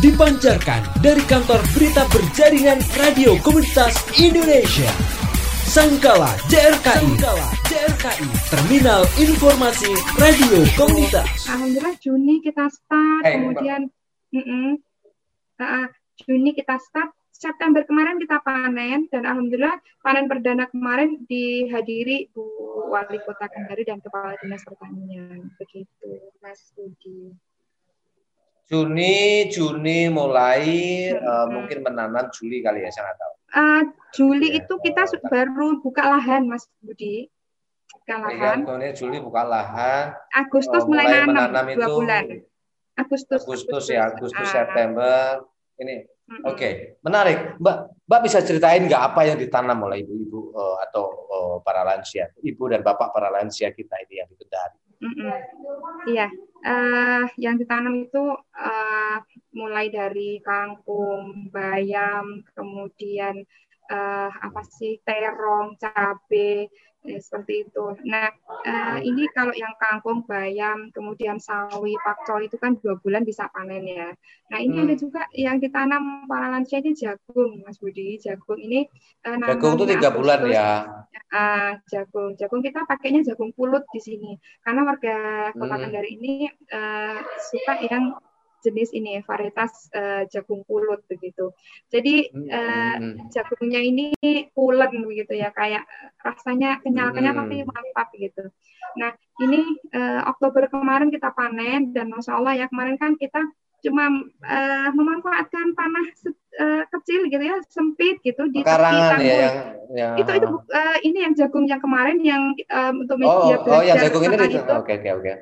dipancarkan dari kantor berita berjaringan Radio Komunitas Indonesia. Sangkala JRKI, Sangkala JRKI, Terminal Informasi Radio Komunitas. Alhamdulillah Juni kita start, hey, kemudian mm -mm, uh, Juni kita start, September kemarin kita panen dan alhamdulillah panen perdana kemarin dihadiri Bu Wali Kota Kendari dan Kepala Dinas Pertanian. Begitu, Mas Budi. Juni, Juni mulai hmm. uh, mungkin menanam Juli kali ya, saya nggak tahu. Uh, Juli ya, itu kita oh, baru buka lahan, Mas Budi. Buka iya, lahan. Ya, Juli buka lahan. Agustus uh, mulai, mulai nanam, menanam dua itu bulan. Agustus, Agustus, ya, Agustus, uh, September. Ini Oke, okay. menarik. Mbak, Mbak bisa ceritain nggak apa yang ditanam oleh ibu-ibu uh, atau uh, para lansia, ibu dan bapak para lansia kita ini yang di Kendari? Iya, uh, yang ditanam itu uh, mulai dari kangkung, bayam, kemudian uh, apa sih terong, cabai, Ya, seperti itu. Nah, uh, ini kalau yang kangkung, bayam, kemudian sawi, pakcoy itu kan dua bulan bisa panen ya. Nah, ini hmm. ada juga yang ditanam para lansia ini jagung, Mas Budi. Jagung ini uh, jagung itu tiga bulan ya. Uh, jagung, jagung kita pakainya jagung pulut di sini karena warga Kota hmm. Kendari ini uh, suka yang jenis ini varietas uh, jagung pulut begitu. Jadi uh, jagungnya ini pulen begitu ya, kayak rasanya kenyal-kenyal hmm. tapi mantap gitu. Nah ini uh, Oktober kemarin kita panen dan masya Allah ya kemarin kan kita cuma uh, memanfaatkan tanah uh, kecil gitu ya sempit gitu di Karangan ya yang, yang itu itu uh, ini yang jagung yang kemarin yang um, untuk media oh, oh yang jagung ini oke oke oke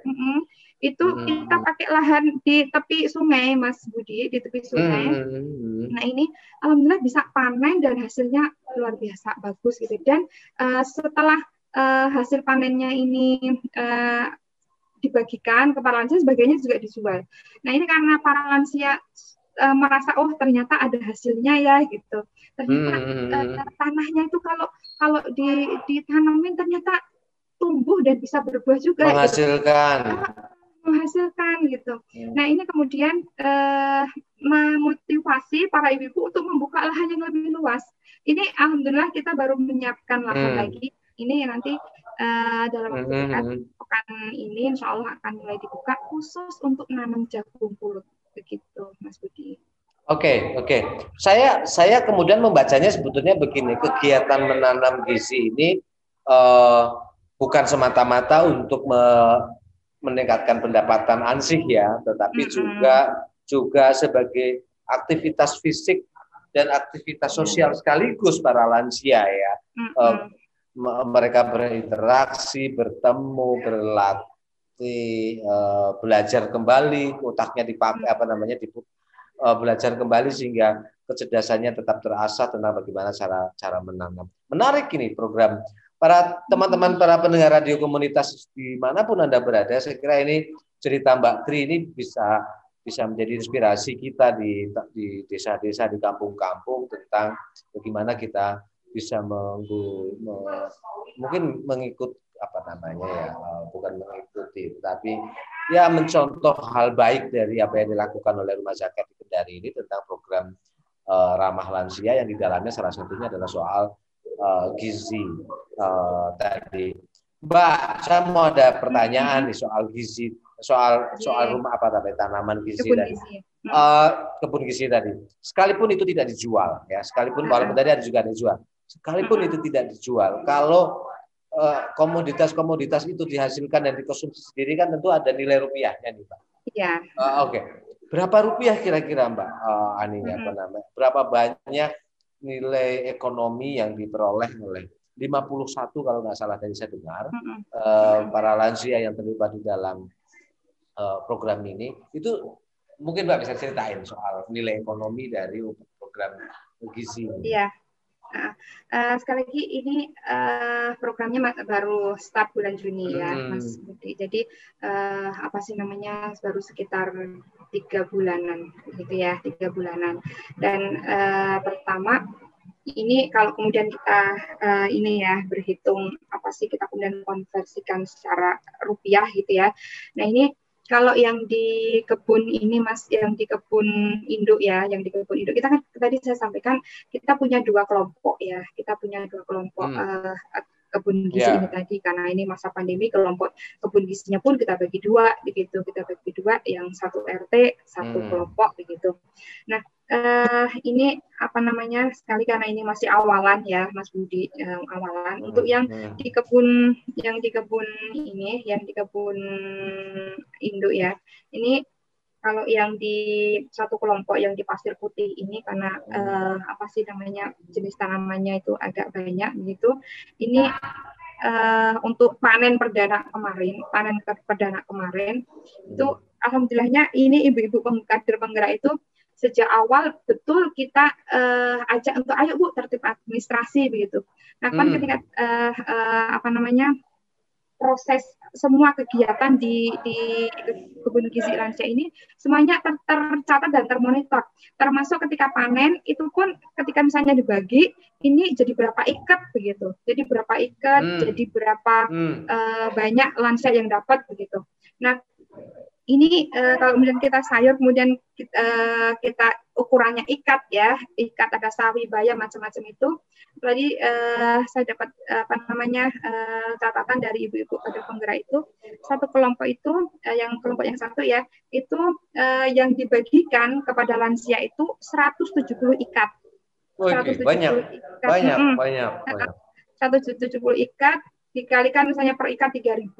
itu hmm. kita pakai lahan di tepi sungai Mas Budi di tepi sungai hmm. nah ini alhamdulillah bisa panen dan hasilnya luar biasa bagus gitu dan uh, setelah uh, hasil panennya ini uh, dibagikan ke para lansia sebagainya juga dijual nah ini karena para lansia uh, merasa oh ternyata ada hasilnya ya gitu ternyata hmm. uh, tanahnya itu kalau kalau di ditanamin ternyata tumbuh dan bisa berbuah juga gitu. menghasilkan gitu menghasilkan gitu. Hmm. Nah ini kemudian uh, memotivasi para ibu-ibu untuk membuka lahan yang lebih luas. Ini alhamdulillah kita baru menyiapkan lahan hmm. lagi. Ini nanti uh, dalam waktu hmm, dekat hmm. pekan ini insya Allah akan mulai dibuka khusus untuk nanam jagung pulut begitu Mas Budi. Oke, okay, oke. Okay. Saya saya kemudian membacanya sebetulnya begini, kegiatan menanam gizi ini uh, bukan semata-mata untuk me, meningkatkan pendapatan ansih ya, tetapi mm -hmm. juga juga sebagai aktivitas fisik dan aktivitas sosial sekaligus para lansia ya. Mm -hmm. uh, mereka berinteraksi, bertemu, berlatih, uh, belajar kembali, otaknya dipakai apa namanya di uh, belajar kembali sehingga kecerdasannya tetap terasah tentang bagaimana cara cara menanam. Menarik ini program para teman-teman para pendengar radio komunitas di mana pun anda berada, saya kira ini cerita Mbak Tri ini bisa bisa menjadi inspirasi kita di di desa-desa di kampung-kampung tentang bagaimana kita bisa menggu, me, mungkin mengikut apa namanya ya eh, bukan mengikuti tapi ya mencontoh hal baik dari apa yang dilakukan oleh rumah zakat Kendari ini tentang program uh, ramah lansia yang di dalamnya salah satunya adalah soal uh, gizi uh, tadi. Mbak, saya mau ada pertanyaan nih soal gizi, soal soal rumah apa tadi tanaman gizi kebun tadi. Gizi. Uh, kebun gizi tadi. Sekalipun itu tidak dijual, ya, sekalipun walaupun tadi ada juga dijual, sekalipun itu tidak dijual, kalau komoditas-komoditas uh, itu dihasilkan dan dikonsumsi sendiri kan tentu ada nilai rupiahnya nih, Mbak. Iya. Uh, Oke. Okay. Berapa rupiah kira-kira Mbak uh, Ani hmm. apa namanya? Berapa banyak nilai ekonomi yang diperoleh oleh 51 kalau nggak salah dari saya dengar mm-hmm. uh, para lansia yang terlibat di dalam uh, program ini itu mungkin mbak bisa ceritain soal nilai ekonomi dari program gizi ini. Iya. Uh, sekali lagi ini uh, programnya baru start bulan Juni ya, hmm. Mas Budi. Jadi uh, apa sih namanya baru sekitar tiga bulanan, gitu ya, tiga bulanan. Dan uh, pertama ini kalau kemudian kita uh, ini ya berhitung apa sih kita kemudian konversikan secara rupiah gitu ya. Nah ini kalau yang di kebun ini Mas, yang di kebun induk ya, yang di kebun induk kita kan tadi saya sampaikan kita punya dua kelompok ya, kita punya dua kelompok hmm. uh, kebun gizi yeah. ini tadi karena ini masa pandemi kelompok kebun gizinya pun kita bagi dua begitu kita bagi dua yang satu RT satu hmm. kelompok begitu nah uh, ini apa namanya sekali karena ini masih awalan ya Mas Budi uh, awalan hmm. untuk yang hmm. di kebun yang di kebun ini yang di kebun induk ya ini kalau yang di satu kelompok yang di pasir putih ini karena uh, apa sih namanya jenis tanamannya itu agak banyak begitu ini uh, untuk panen perdana kemarin panen perdana kemarin itu alhamdulillahnya ini ibu-ibu kader penggerak itu sejak awal betul kita uh, ajak untuk ayo bu tertib administrasi begitu. Nah kan hmm. ketika uh, uh, apa namanya proses semua kegiatan di, di kebun gizi lansia ini semuanya ter, tercatat dan termonitor. Termasuk ketika panen itu pun ketika misalnya dibagi ini jadi berapa ikat begitu. Jadi berapa ikat, hmm. jadi berapa hmm. uh, banyak lansia yang dapat begitu. Nah, ini uh, kalau kemudian kita sayur kemudian kita, uh, kita ukurannya ikat ya ikat ada sawi bayam macam-macam itu. Tadi uh, saya dapat apa namanya uh, catatan dari ibu-ibu pada penggerak itu. Satu kelompok itu uh, yang kelompok yang satu ya itu uh, yang dibagikan kepada lansia itu 170 ikat. Okay, 170 banyak ikat. banyak hmm, banyak banyak. 170 ikat dikalikan misalnya per ikat 3000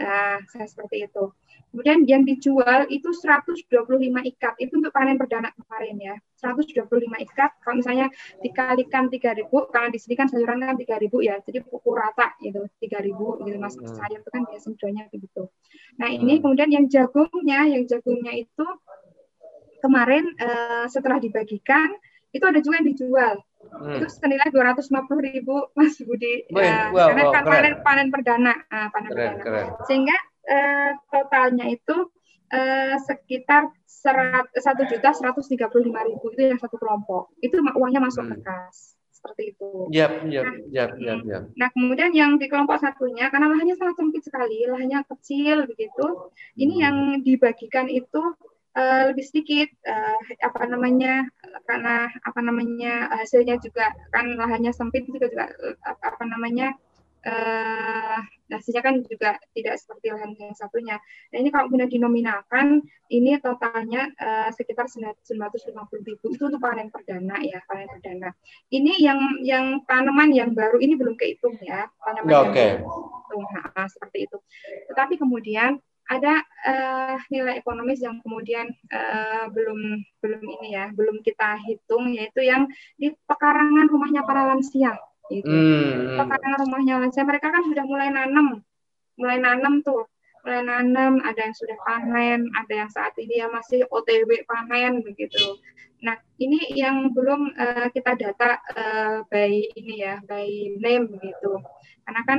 nah saya seperti itu Kemudian yang dijual itu 125 ikat. Itu untuk panen perdana kemarin ya. 125 ikat. Kalau misalnya dikalikan 3000, karena di sini kan sayuran kan 3000 ya. Jadi pukul rata gitu, 3000 gitu Mas. Hmm. Sayur itu kan biasa jualnya begitu. Nah, ini hmm. kemudian yang jagungnya, yang jagungnya itu kemarin uh, setelah dibagikan itu ada juga yang dijual. Hmm. Itu senilai 250 ribu Mas Budi. uh, wow, karena wow, kan panen panen perdana, uh, panen keren, perdana. Keren. Sehingga eh, totalnya itu eh, sekitar satu juta seratus tiga puluh lima ribu itu yang satu kelompok itu uangnya masuk hmm. ke kas seperti itu. Yap, yap, nah, yap, yap, yap. Nah kemudian yang di kelompok satunya karena lahannya sangat sempit sekali, lahannya kecil begitu. Ini hmm. yang dibagikan itu uh, lebih sedikit uh, apa namanya karena apa namanya hasilnya juga kan lahannya sempit juga juga apa namanya uh, hasilnya kan juga tidak seperti lahan yang satunya. Nah ini kalau kemudian dinominalkan, ini totalnya uh, sekitar 950 ribu itu untuk panen perdana ya, panen perdana. Ini yang yang tanaman yang baru ini belum kehitung ya, tanaman ya, yang okay. baru nah, seperti itu. Tetapi kemudian ada uh, nilai ekonomis yang kemudian uh, belum belum ini ya, belum kita hitung yaitu yang di pekarangan rumahnya para lansia gitu. Hmm. Karena rumahnya lansia mereka kan sudah mulai nanam, mulai nanam tuh, mulai nanam. Ada yang sudah panen, ada yang saat ini ya masih OTW panen begitu. Nah ini yang belum uh, kita data uh, by ini ya, by name begitu. Karena kan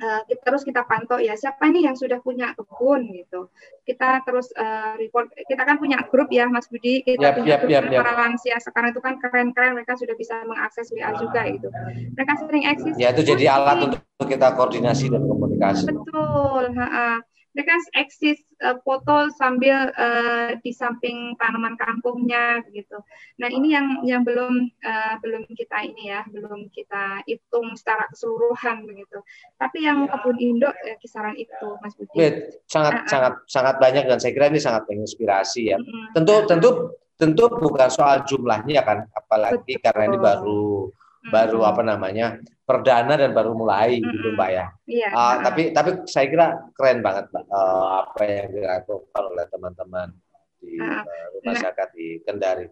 uh, kita terus kita pantau ya siapa nih yang sudah punya kebun gitu. Kita terus uh, report. Kita kan punya grup ya Mas Budi. Kita yep, punya yep, grup yep, yep. para lansia sekarang itu kan keren-keren mereka sudah bisa mengakses WA juga gitu. Mereka sering eksis. Ya itu jadi alat untuk kita koordinasi dan komunikasi. Betul. Ha -ha mereka eksis uh, foto sambil uh, di samping tanaman kampungnya gitu. Nah ini yang yang belum uh, belum kita ini ya belum kita hitung secara keseluruhan begitu. Tapi yang kebun Indo uh, kisaran itu Mas Budi. sangat uh, sangat sangat banyak dan saya kira ini sangat menginspirasi ya. Uh, uh, tentu uh, tentu tentu bukan soal jumlahnya kan, apalagi betul. karena ini baru baru apa namanya perdana dan baru mulai mm -hmm. gitu mbak ya. Iya. Uh, tapi tapi saya kira keren banget mbak uh, apa yang dilakukan oleh teman-teman di uh, rumah nah, sakit di Kendari.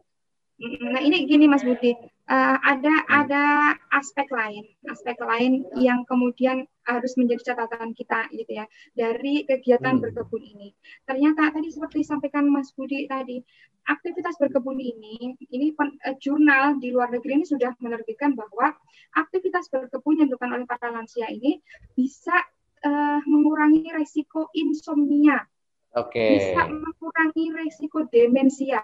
Nah ini gini Mas Budi, uh, ada ada aspek lain, aspek lain yang kemudian harus menjadi catatan kita gitu ya dari kegiatan hmm. berkebun ini. Ternyata tadi seperti disampaikan Mas Budi tadi, aktivitas berkebun ini, ini pen, uh, jurnal di luar negeri ini sudah menerbitkan bahwa aktivitas berkebun yang dilakukan oleh para lansia ini bisa uh, mengurangi resiko insomnia, okay. bisa mengurangi resiko demensia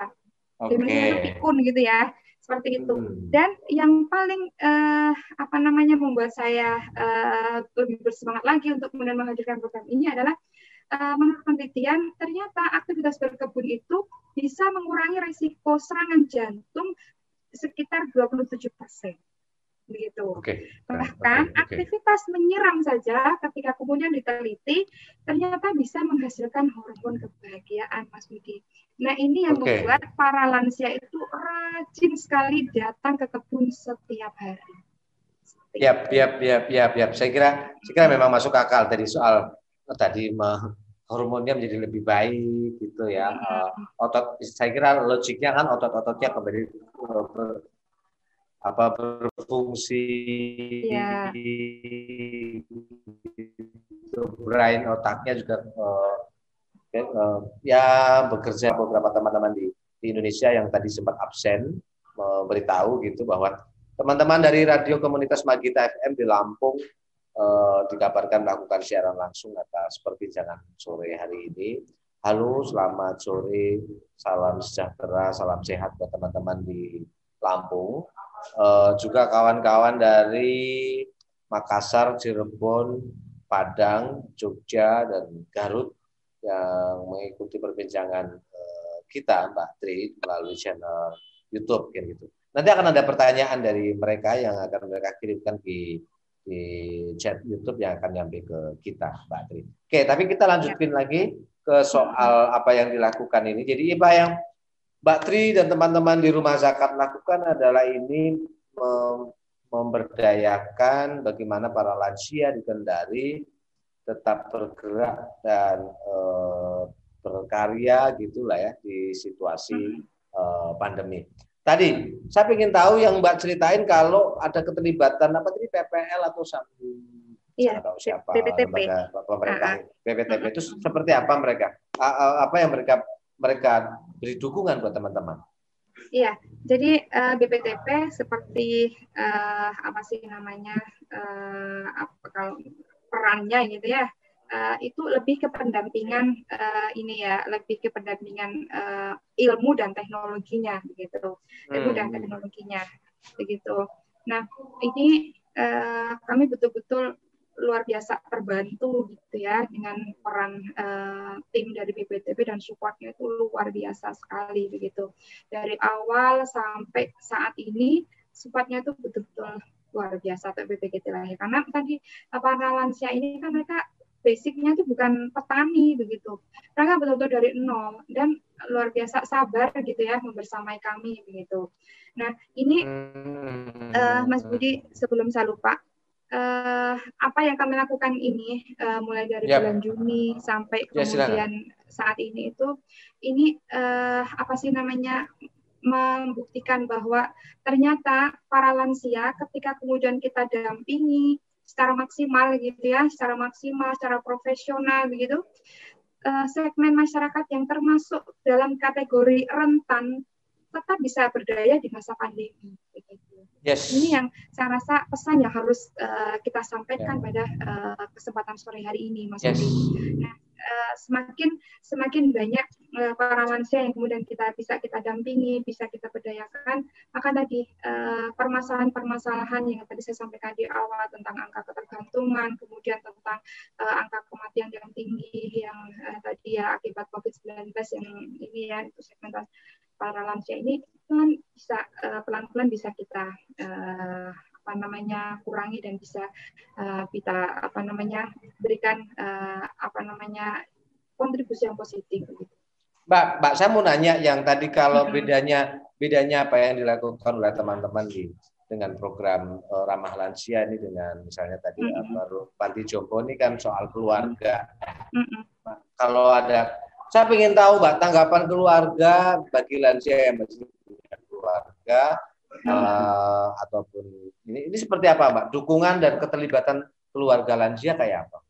okay. demensia pikun gitu ya seperti itu hmm. dan yang paling uh, apa namanya membuat saya uh, lebih bersemangat lagi untuk kemudian menghadirkan program ini adalah uh, menurut penelitian ternyata aktivitas berkebun itu bisa mengurangi risiko serangan jantung sekitar 27 persen begitu. Okay. Bahkan okay. Okay. aktivitas menyiram saja ketika kemudian diteliti ternyata bisa menghasilkan hormon kebahagiaan, Mas Budi. Nah ini yang okay. membuat para lansia itu rajin sekali datang ke kebun setiap hari. Yap, yap, yap, yap, yap. Saya kira, saya kira memang masuk akal dari soal tadi hormonnya menjadi lebih baik gitu ya. Uh, otot, saya kira logiknya kan otot-ototnya kembali ber, apa berfungsi ya. brain otaknya juga uh, uh, ya bekerja beberapa teman-teman di, di Indonesia yang tadi sempat absen memberitahu gitu bahwa teman-teman dari radio komunitas Magita FM di Lampung uh, dikabarkan melakukan siaran langsung atas perbincangan sore hari ini. Halo, selamat sore, salam sejahtera, salam sehat buat teman-teman di Lampung. Uh, juga kawan-kawan dari Makassar, Cirebon, Padang, Jogja, dan Garut yang mengikuti perbincangan uh, kita, Mbak Tri, melalui channel YouTube, kayak gitu. Nanti akan ada pertanyaan dari mereka yang akan mereka kirimkan di di chat YouTube yang akan nyampe ke kita, Mbak Tri. Oke, tapi kita lanjutin lagi ke soal apa yang dilakukan ini. Jadi Mbak yang Mbak Tri dan teman-teman di rumah zakat lakukan adalah ini memberdayakan bagaimana para lansia di Kendari tetap bergerak dan e, berkarya gitulah ya di situasi e, pandemi. Tadi saya ingin tahu yang Mbak ceritain kalau ada keterlibatan apa tadi PPL atau sambung Iya, tahu siapa PPTP. pemerintah uh PPTP itu seperti apa mereka? Apa yang mereka mereka beri dukungan buat teman-teman? Iya, jadi uh, BPTP seperti uh, apa sih namanya uh, apa kalau perannya gitu ya uh, itu lebih ke pendampingan uh, ini ya, lebih ke pendampingan uh, ilmu dan teknologinya begitu, ilmu dan hmm. teknologinya begitu. Nah ini uh, kami betul-betul luar biasa terbantu gitu ya dengan peran uh, tim dari BPTB dan supportnya itu luar biasa sekali begitu dari awal sampai saat ini supportnya itu betul-betul luar biasa untuk BPGT lah ya karena tadi para lansia ini kan mereka basicnya itu bukan petani begitu. Mereka betul-betul dari nol dan luar biasa sabar gitu ya membersamai kami begitu. Nah ini uh, Mas Budi sebelum saya lupa uh, apa yang kami lakukan ini uh, mulai dari yep. bulan Juni sampai ya, kemudian saat ini itu ini uh, apa sih namanya membuktikan bahwa ternyata para lansia ketika kemudian kita dampingi secara maksimal gitu ya, secara maksimal, secara profesional begitu. Uh, segmen masyarakat yang termasuk dalam kategori rentan tetap bisa berdaya di masa pandemi. Yes. Ini yang saya rasa pesan yang harus uh, kita sampaikan yeah. pada uh, kesempatan sore hari ini, Mas yes. Nah, uh, semakin semakin banyak uh, para lansia yang kemudian kita bisa kita dampingi, bisa kita berdayakan, maka tadi permasalahan-permasalahan uh, yang tadi saya sampaikan di awal tentang angka ketergantungan, kemudian tentang uh, angka kematian yang tinggi yang uh, tadi ya akibat COVID-19 yang ini ya itu segmentasi para lansia ini kan bisa uh, pelan-pelan bisa kita uh, apa namanya kurangi dan bisa uh, kita apa namanya berikan uh, apa namanya kontribusi yang positif. Mbak, Mbak saya mau nanya yang tadi kalau bedanya bedanya apa yang dilakukan oleh teman-teman di dengan program uh, ramah lansia ini dengan misalnya tadi mm -hmm. baru panti jompo ini kan soal keluarga. Mm -hmm. Kalau ada saya ingin tahu Mbak tanggapan keluarga bagi lansia yang masih punya keluarga uh, ataupun ini ini seperti apa Mbak? Dukungan dan keterlibatan keluarga lansia kayak apa?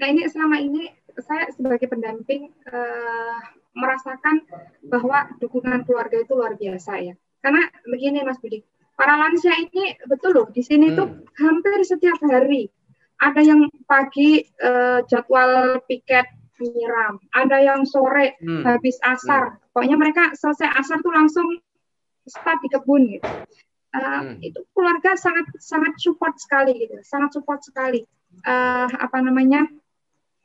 Nah ini selama ini saya sebagai pendamping uh, merasakan bahwa dukungan keluarga itu luar biasa ya. Karena begini Mas Budi, para lansia ini betul loh di sini hmm. tuh hampir setiap hari ada yang pagi uh, jadwal piket menyiram, ada yang sore hmm. habis asar. Hmm. Pokoknya mereka selesai asar tuh langsung start di kebun gitu. Uh, hmm. Itu keluarga sangat sangat support sekali gitu, sangat support sekali. Uh, apa namanya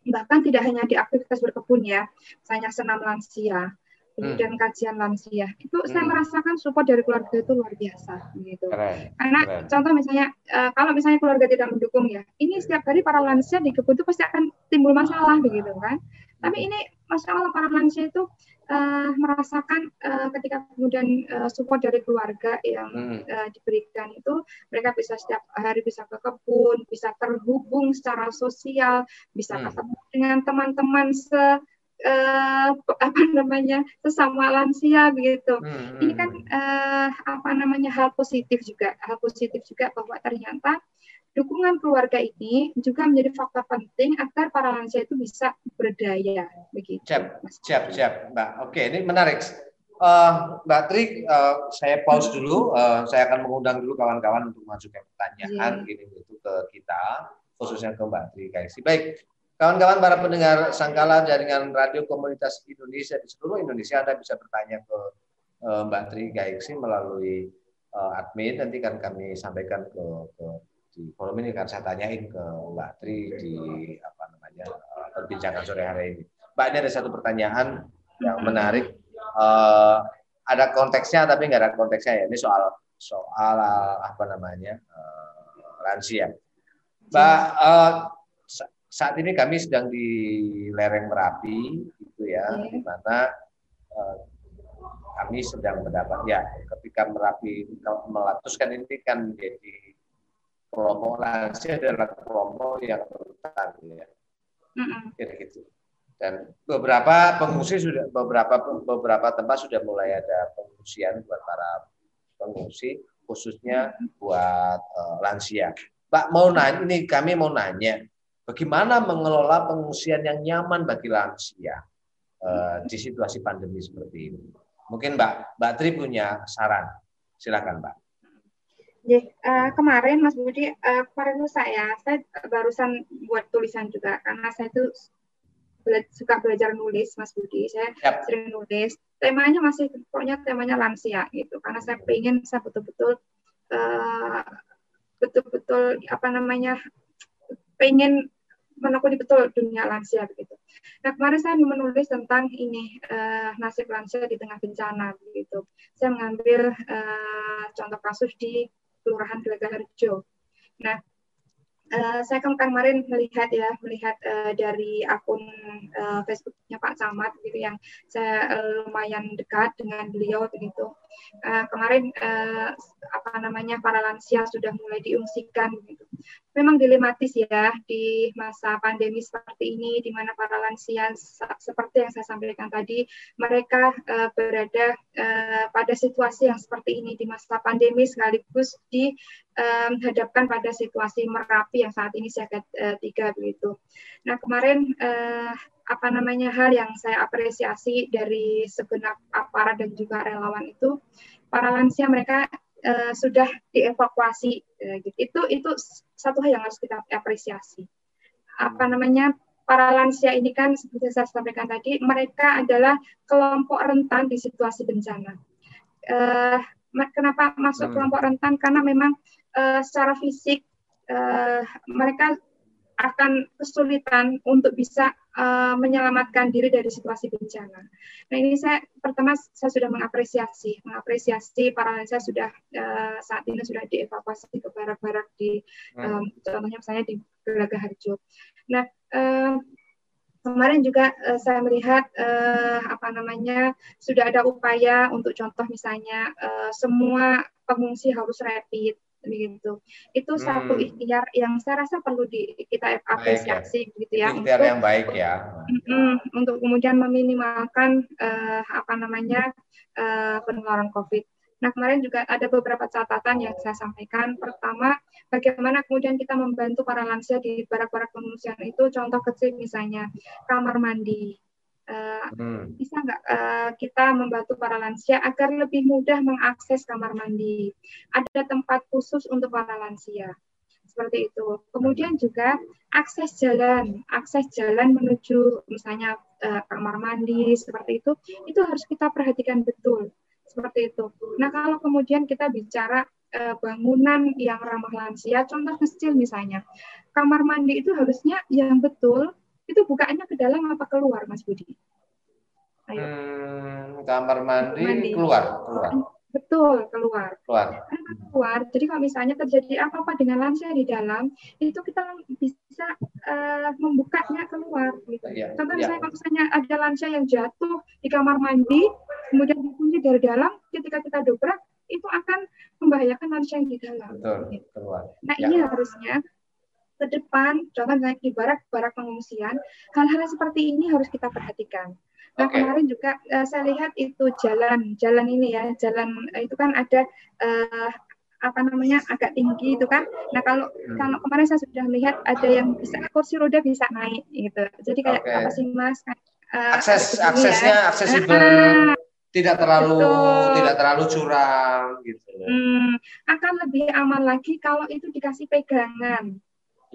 bahkan tidak hanya di aktivitas berkebun ya, misalnya senam lansia, kemudian hmm. kajian lansia, itu hmm. saya merasakan support dari keluarga itu luar biasa, gitu. Keren. Karena Keren. contoh misalnya, uh, kalau misalnya keluarga tidak mendukung ya, ini setiap hari para lansia di kebun itu pasti akan timbul masalah, begitu kan? Tapi ini, masya Allah para lansia itu uh, merasakan uh, ketika kemudian uh, support dari keluarga yang hmm. uh, diberikan itu mereka bisa setiap hari bisa ke kebun, bisa terhubung secara sosial, bisa hmm. ketemu dengan teman-teman se uh, apa namanya sesama lansia begitu. Hmm. Ini kan uh, apa namanya hal positif juga, hal positif juga bahwa ternyata dukungan keluarga ini juga menjadi faktor penting agar para lansia itu bisa berdaya begitu. Siap, siap, siap, Mbak. Oke, ini menarik. Uh, Mbak Tri, uh, saya pause dulu. Uh, saya akan mengundang dulu kawan-kawan untuk mengajukan pertanyaan yeah. ini itu ke kita, khususnya ke Mbak Tri Kaisi. Baik, kawan-kawan para pendengar Sangkala jaringan radio komunitas Indonesia di seluruh Indonesia, Anda bisa bertanya ke uh, Mbak Tri Kaisi melalui uh, admin. Nanti kan kami sampaikan ke, ke di forum ini kan saya tanyain ke Mbak Tri di apa namanya uh, perbincangan sore hari ini. Mbak ini ada satu pertanyaan yang menarik. Ada konteksnya tapi nggak ada konteksnya ya. Ini soal soal apa namanya lansia. Mbak uh, saat ini kami sedang di lereng Merapi, gitu ya, di mana uh, kami sedang mendapat ya ketika Merapi meletuskan ini kan menjadi kelompok lansia adalah kelompok yang rentan ya. Kira gitu. Dan beberapa pengungsi sudah beberapa beberapa tempat sudah mulai ada pengungsian buat para pengungsi khususnya buat uh, lansia. Pak mau nanya ini kami mau nanya bagaimana mengelola pengungsian yang nyaman bagi lansia uh, di situasi pandemi seperti ini. Mungkin Mbak Mbak Tri punya saran. Silakan Mbak. Ya, uh, kemarin Mas Budi, uh, kemarin tuh saya, saya barusan buat tulisan juga karena saya tuh bela suka belajar nulis, Mas Budi. Saya yep. sering nulis. Temanya masih pokoknya temanya lansia gitu, karena saya pengen saya betul-betul uh, betul-betul apa namanya pengen menekuni betul dunia lansia begitu. Nah kemarin saya menulis tentang ini uh, nasib lansia di tengah bencana begitu. Saya mengambil uh, contoh kasus di Kelurahan Gelaga Harjo. Nah, uh, saya kemarin melihat ya, melihat uh, dari akun uh, Facebooknya Pak Camat gitu yang saya uh, lumayan dekat dengan beliau begitu. Uh, kemarin uh, apa namanya para lansia sudah mulai diungsikan gitu memang dilematis ya di masa pandemi seperti ini, di mana para lansia seperti yang saya sampaikan tadi, mereka uh, berada uh, pada situasi yang seperti ini di masa pandemi sekaligus dihadapkan um, pada situasi merapi yang saat ini siaga uh, tiga begitu. Nah kemarin apa namanya hal yang saya apresiasi dari segenap aparat dan juga relawan itu para lansia mereka uh, sudah dievakuasi uh, gitu. Itu itu satu hal yang harus kita apresiasi. Apa namanya para lansia ini kan seperti saya sampaikan tadi mereka adalah kelompok rentan di situasi bencana. Uh, kenapa masuk hmm. kelompok rentan? Karena memang uh, secara fisik uh, mereka akan kesulitan untuk bisa uh, menyelamatkan diri dari situasi bencana. Nah ini saya pertama saya sudah mengapresiasi, mengapresiasi para lansia sudah uh, saat ini sudah dievakuasi ke barak-barak di um, contohnya misalnya di Gelaga Harjo. Nah uh, kemarin juga uh, saya melihat uh, apa namanya sudah ada upaya untuk contoh misalnya uh, semua pengungsi harus rapid begitu. Itu hmm. satu ikhtiar yang saya rasa perlu di, kita apresiasi baik, gitu ya. Ikhtiar untuk, yang baik ya. Mm, untuk kemudian meminimalkan uh, apa namanya uh, penularan COVID. Nah kemarin juga ada beberapa catatan yang saya sampaikan. Pertama, bagaimana kemudian kita membantu para lansia di barak-barak pengungsian itu. Contoh kecil misalnya kamar mandi, Hmm. Bisa nggak uh, kita membantu para lansia agar lebih mudah mengakses kamar mandi? Ada tempat khusus untuk para lansia, seperti itu. Kemudian juga akses jalan, akses jalan menuju misalnya uh, kamar mandi seperti itu, itu harus kita perhatikan betul, seperti itu. Nah kalau kemudian kita bicara uh, bangunan yang ramah lansia, contoh kecil misalnya, kamar mandi itu harusnya yang betul itu bukaannya ke dalam apa keluar, Mas Budi? Ayo. Hmm, kamar mandi, mandi keluar, keluar. Betul, keluar. Keluar. keluar. Jadi kalau misalnya terjadi apa-apa dengan lansia di dalam, itu kita bisa uh, membukanya keluar. Gitu. Ya, Contoh ya. misalnya kalau misalnya ada lansia yang jatuh di kamar mandi, kemudian dikunci dari dalam, ketika kita dobrak, itu akan membahayakan lansia yang di dalam. Betul, keluar. Nah ya. ini harusnya ke depan, contoh misalnya di barak-barak pengungsian, hal-hal seperti ini harus kita perhatikan. Nah okay. kemarin juga uh, saya lihat itu jalan, jalan ini ya, jalan uh, itu kan ada uh, apa namanya agak tinggi itu kan. Nah kalau hmm. kalau kemarin saya sudah melihat ada yang bisa kursi roda bisa naik gitu. Jadi kayak okay. apa sih mas? Uh, Akses aksesnya ya. aksesibel. Uh, tidak terlalu Betul. tidak terlalu curam gitu. Hmm, akan lebih aman lagi kalau itu dikasih pegangan.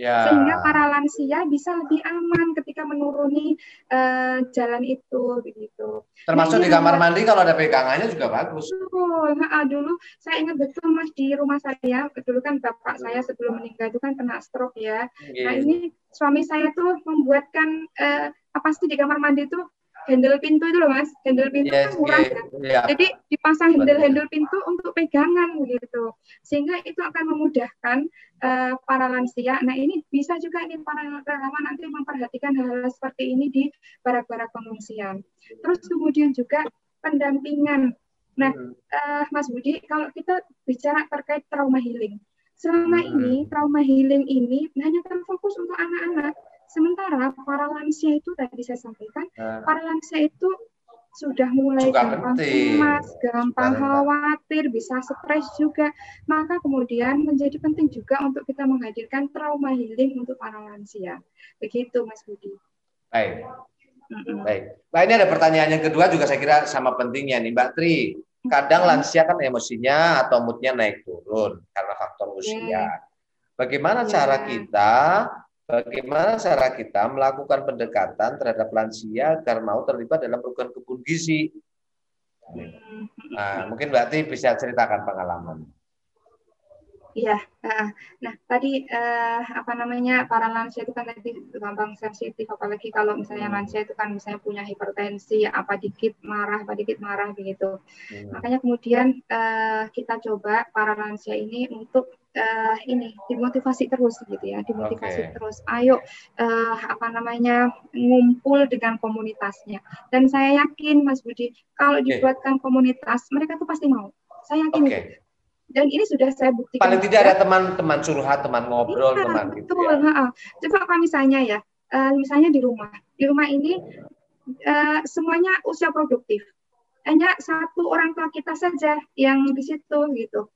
Ya. Sehingga para lansia bisa lebih aman ketika menuruni uh, jalan itu begitu. Termasuk nah, di kamar mandi kalau ada pegangannya juga bagus. Betul. Nah, dulu saya ingat betul Mas di rumah saya, dulu kan bapak saya sebelum meninggal itu kan kena stroke ya. Yeah. Nah, ini suami saya tuh membuatkan uh, apa sih di kamar mandi itu handle pintu itu loh mas. Handle pintu yes, kan murah yes, yeah. jadi dipasang handle handle pintu untuk pegangan gitu. Sehingga itu akan memudahkan uh, para lansia. Nah ini bisa juga nih para relawan nanti memperhatikan hal-hal seperti ini di barak-barak pengungsian. Terus kemudian juga pendampingan. Nah uh, mas Budi kalau kita bicara terkait trauma healing. Selama ini trauma healing ini hanya terfokus untuk anak-anak Sementara para lansia itu tadi saya sampaikan, nah. para lansia itu sudah mulai juga gampang cemas, gampang khawatir, bisa stres juga. Maka kemudian menjadi penting juga untuk kita menghadirkan trauma healing untuk para lansia. Begitu, Mas Budi. Baik. Baik. Nah ini ada pertanyaan yang kedua juga saya kira sama pentingnya nih, Mbak Tri. Kadang lansia kan emosinya atau moodnya naik turun karena faktor usia. Bagaimana yeah. cara kita Bagaimana cara kita melakukan pendekatan terhadap lansia agar mau terlibat dalam program kebun gizi? Nah, mungkin Mbak Ti bisa ceritakan pengalaman. Iya, nah tadi eh, apa namanya para lansia itu kan tadi gampang sensitif, apalagi kalau misalnya hmm. lansia itu kan misalnya punya hipertensi, apa dikit marah, apa dikit marah begitu. Hmm. Makanya kemudian eh, kita coba para lansia ini untuk uh, ini dimotivasi terus gitu ya, dimotivasi okay. terus. Ayo uh, apa namanya ngumpul dengan komunitasnya. Dan saya yakin Mas Budi kalau okay. dibuatkan komunitas mereka tuh pasti mau. Saya yakin okay. itu. Dan ini sudah saya buktikan. Paling tidak ada teman-teman curhat, teman ngobrol, iya, teman gitu betul, ya. Coba kalau misalnya ya, uh, misalnya di rumah, di rumah ini uh, semuanya usia produktif hanya satu orang tua kita saja yang di situ gitu.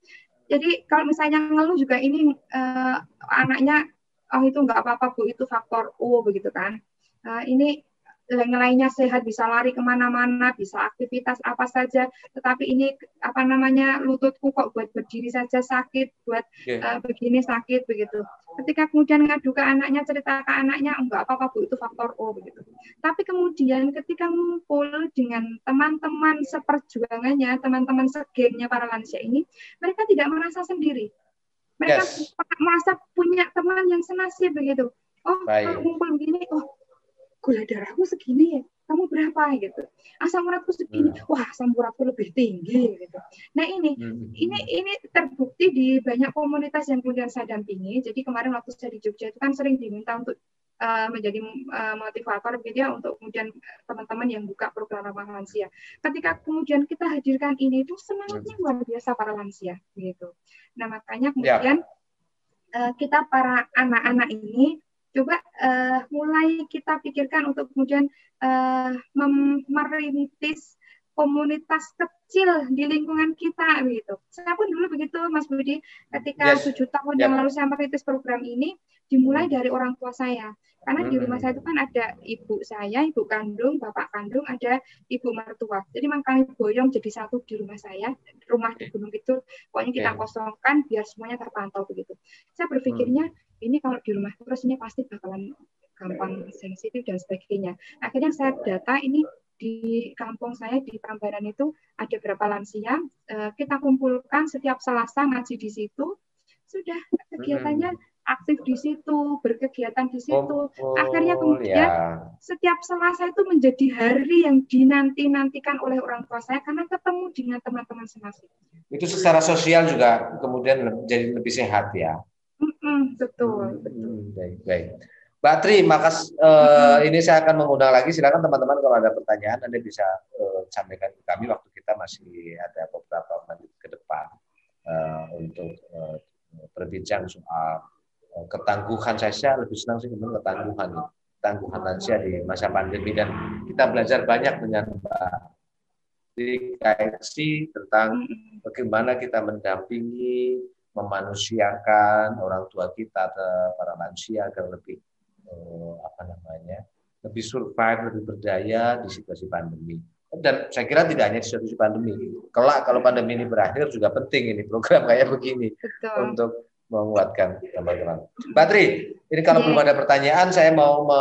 Jadi kalau misalnya ngeluh juga ini uh, anaknya oh itu nggak apa-apa bu itu faktor U begitu kan. Uh, ini yang lainnya sehat bisa lari ke mana-mana bisa aktivitas apa saja. Tetapi ini apa namanya lututku kok buat berdiri saja sakit buat yeah. uh, begini sakit begitu. Ketika kemudian ngadu ke anaknya cerita ke anaknya enggak apa-apa bu itu faktor O begitu. Tapi kemudian ketika ngumpul dengan teman-teman seperjuangannya teman-teman segengnya para lansia ini mereka tidak merasa sendiri. Mereka yes. merasa punya teman yang senasib begitu. Oh kalau ngumpul begini oh gula darahku segini ya kamu berapa gitu asam uratku segini hmm. wah asam uratku lebih tinggi gitu nah ini hmm. ini ini terbukti di banyak komunitas yang kemudian saya dampingi jadi kemarin waktu saya di Jogja itu kan sering diminta untuk uh, menjadi uh, motivator gitu ya untuk kemudian teman-teman yang buka program ramah lansia ketika kemudian kita hadirkan ini itu semangatnya hmm. luar biasa para lansia gitu nah makanya ya. kemudian yeah. uh, kita para anak-anak ini coba uh, mulai kita pikirkan untuk kemudian uh, merintis komunitas kecil di lingkungan kita gitu. Saya pun dulu begitu Mas Budi ketika tujuh yes. tahun yang lalu saya merintis program ini dimulai dari orang tua saya. Karena di rumah saya itu kan ada ibu saya, ibu kandung, bapak kandung, ada ibu mertua. Jadi makanya boyong jadi satu di rumah saya, rumah di gunung itu pokoknya kita kosongkan biar semuanya terpantau begitu. Saya berpikirnya ini kalau di rumah terus ini pasti bakalan gampang sensitif dan sebagainya. Akhirnya saya data ini di kampung saya di Prambanan itu ada berapa lansia, eh, kita kumpulkan setiap Selasa ngaji di situ. Sudah kegiatannya aktif di situ, berkegiatan di situ. Oh, Akhirnya kemudian ya. setiap Selasa itu menjadi hari yang dinanti-nantikan oleh orang tua saya karena ketemu dengan teman-teman senasib. Itu secara sosial juga kemudian jadi lebih sehat ya. Mm-mm, betul, betul. baik, baik. Mbak Tri, makas uh, ini saya akan mengundang lagi. Silakan teman-teman kalau ada pertanyaan Anda bisa uh, sampaikan ke kami. Waktu kita masih ada beberapa menit ke depan uh, untuk uh, berbincang soal ketangguhan. Saya lebih senang sih dengan ketangguhan, ketangguhan lansia di masa pandemi dan kita belajar banyak dengan Tri KFC tentang bagaimana kita mendampingi memanusiakan orang tua kita para lansia agar lebih eh, apa namanya lebih survive lebih berdaya di situasi pandemi dan saya kira tidak hanya di situasi pandemi kelak kalau pandemi ini berakhir juga penting ini program kayak begini Betul. untuk menguatkan teman-teman. Batri, ini kalau yeah. belum ada pertanyaan saya mau me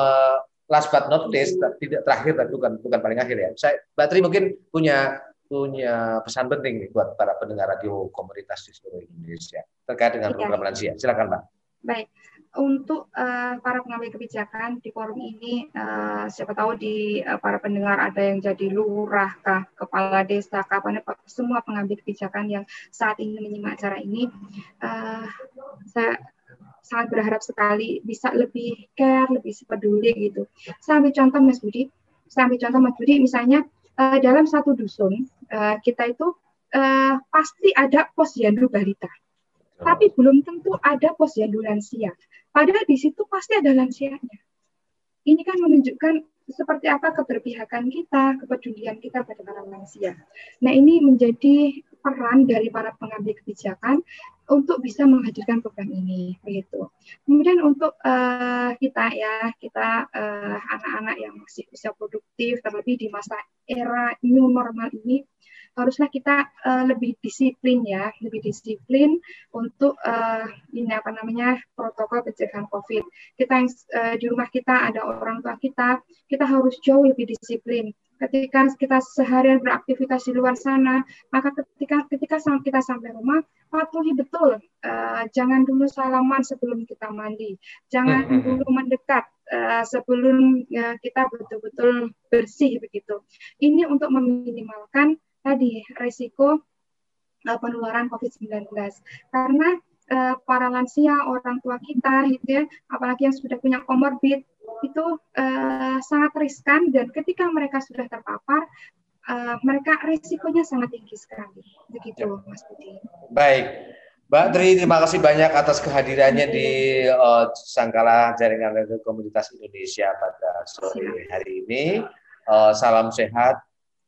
last but not least tidak terakhir tapi bukan bukan paling akhir ya. Saya Batri mungkin punya punya pesan penting nih buat para pendengar radio komunitas di seluruh Indonesia terkait dengan iya. program lansia. Silakan, Pak. Baik. Untuk uh, para pengambil kebijakan di forum ini, uh, siapa tahu di uh, para pendengar ada yang jadi lurah, kah, kepala desa, kapan semua pengambil kebijakan yang saat ini menyimak acara ini, uh, saya sangat berharap sekali bisa lebih care, lebih peduli gitu. Saya ambil contoh Mas Budi, saya ambil contoh Mas Budi, misalnya uh, dalam satu dusun uh, kita itu uh, pasti ada posyandu balita, tapi belum tentu ada posyandu lansia. Padahal di situ pasti ada lansianya. Ini kan menunjukkan seperti apa keberpihakan kita, kepedulian kita pada para lansia. Nah, ini menjadi peran dari para pengambil kebijakan untuk bisa menghadirkan program ini begitu. Kemudian untuk uh, kita ya kita anak anak-anak yang masih usia produktif terlebih di masa era new normal ini haruslah kita uh, lebih disiplin ya, lebih disiplin untuk uh, ini apa namanya protokol pencegahan COVID. Kita yang uh, di rumah kita ada orang tua kita, kita harus jauh lebih disiplin. Ketika kita seharian beraktivitas di luar sana, maka ketika ketika kita sampai rumah patuhi betul, uh, jangan dulu salaman sebelum kita mandi, jangan mm -hmm. dulu mendekat uh, sebelum uh, kita betul-betul bersih begitu. Ini untuk meminimalkan tadi resiko uh, penularan COVID-19 karena uh, para lansia orang tua kita gitu ya apalagi yang sudah punya komorbid itu uh, sangat riskan dan ketika mereka sudah terpapar uh, mereka risikonya sangat tinggi sekali begitu ya. Mas Budi. Baik. Mbak Tri, terima kasih banyak atas kehadirannya di uh, Sangkala Jaringan Radio Komunitas Indonesia pada sore hari ini. Uh, salam sehat,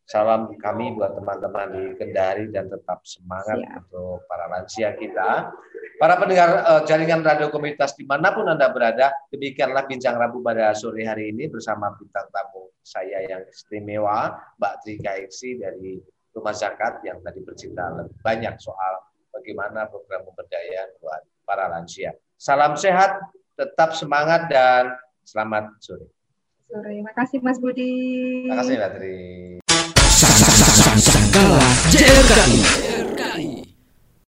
Salam kami buat teman-teman di Kendari dan tetap semangat Siap. untuk para lansia kita. Para pendengar uh, jaringan radio komunitas di mana pun Anda berada, demikianlah bincang Rabu pada sore hari ini bersama bintang tamu saya yang istimewa, Mbak Tri Kaiksi dari Rumah Zakat yang tadi bercerita banyak soal bagaimana program pemberdayaan buat para lansia. Salam sehat, tetap semangat dan selamat sore. Sore, terima kasih Mas Budi. Terima kasih Mbak Tri. からジェルダン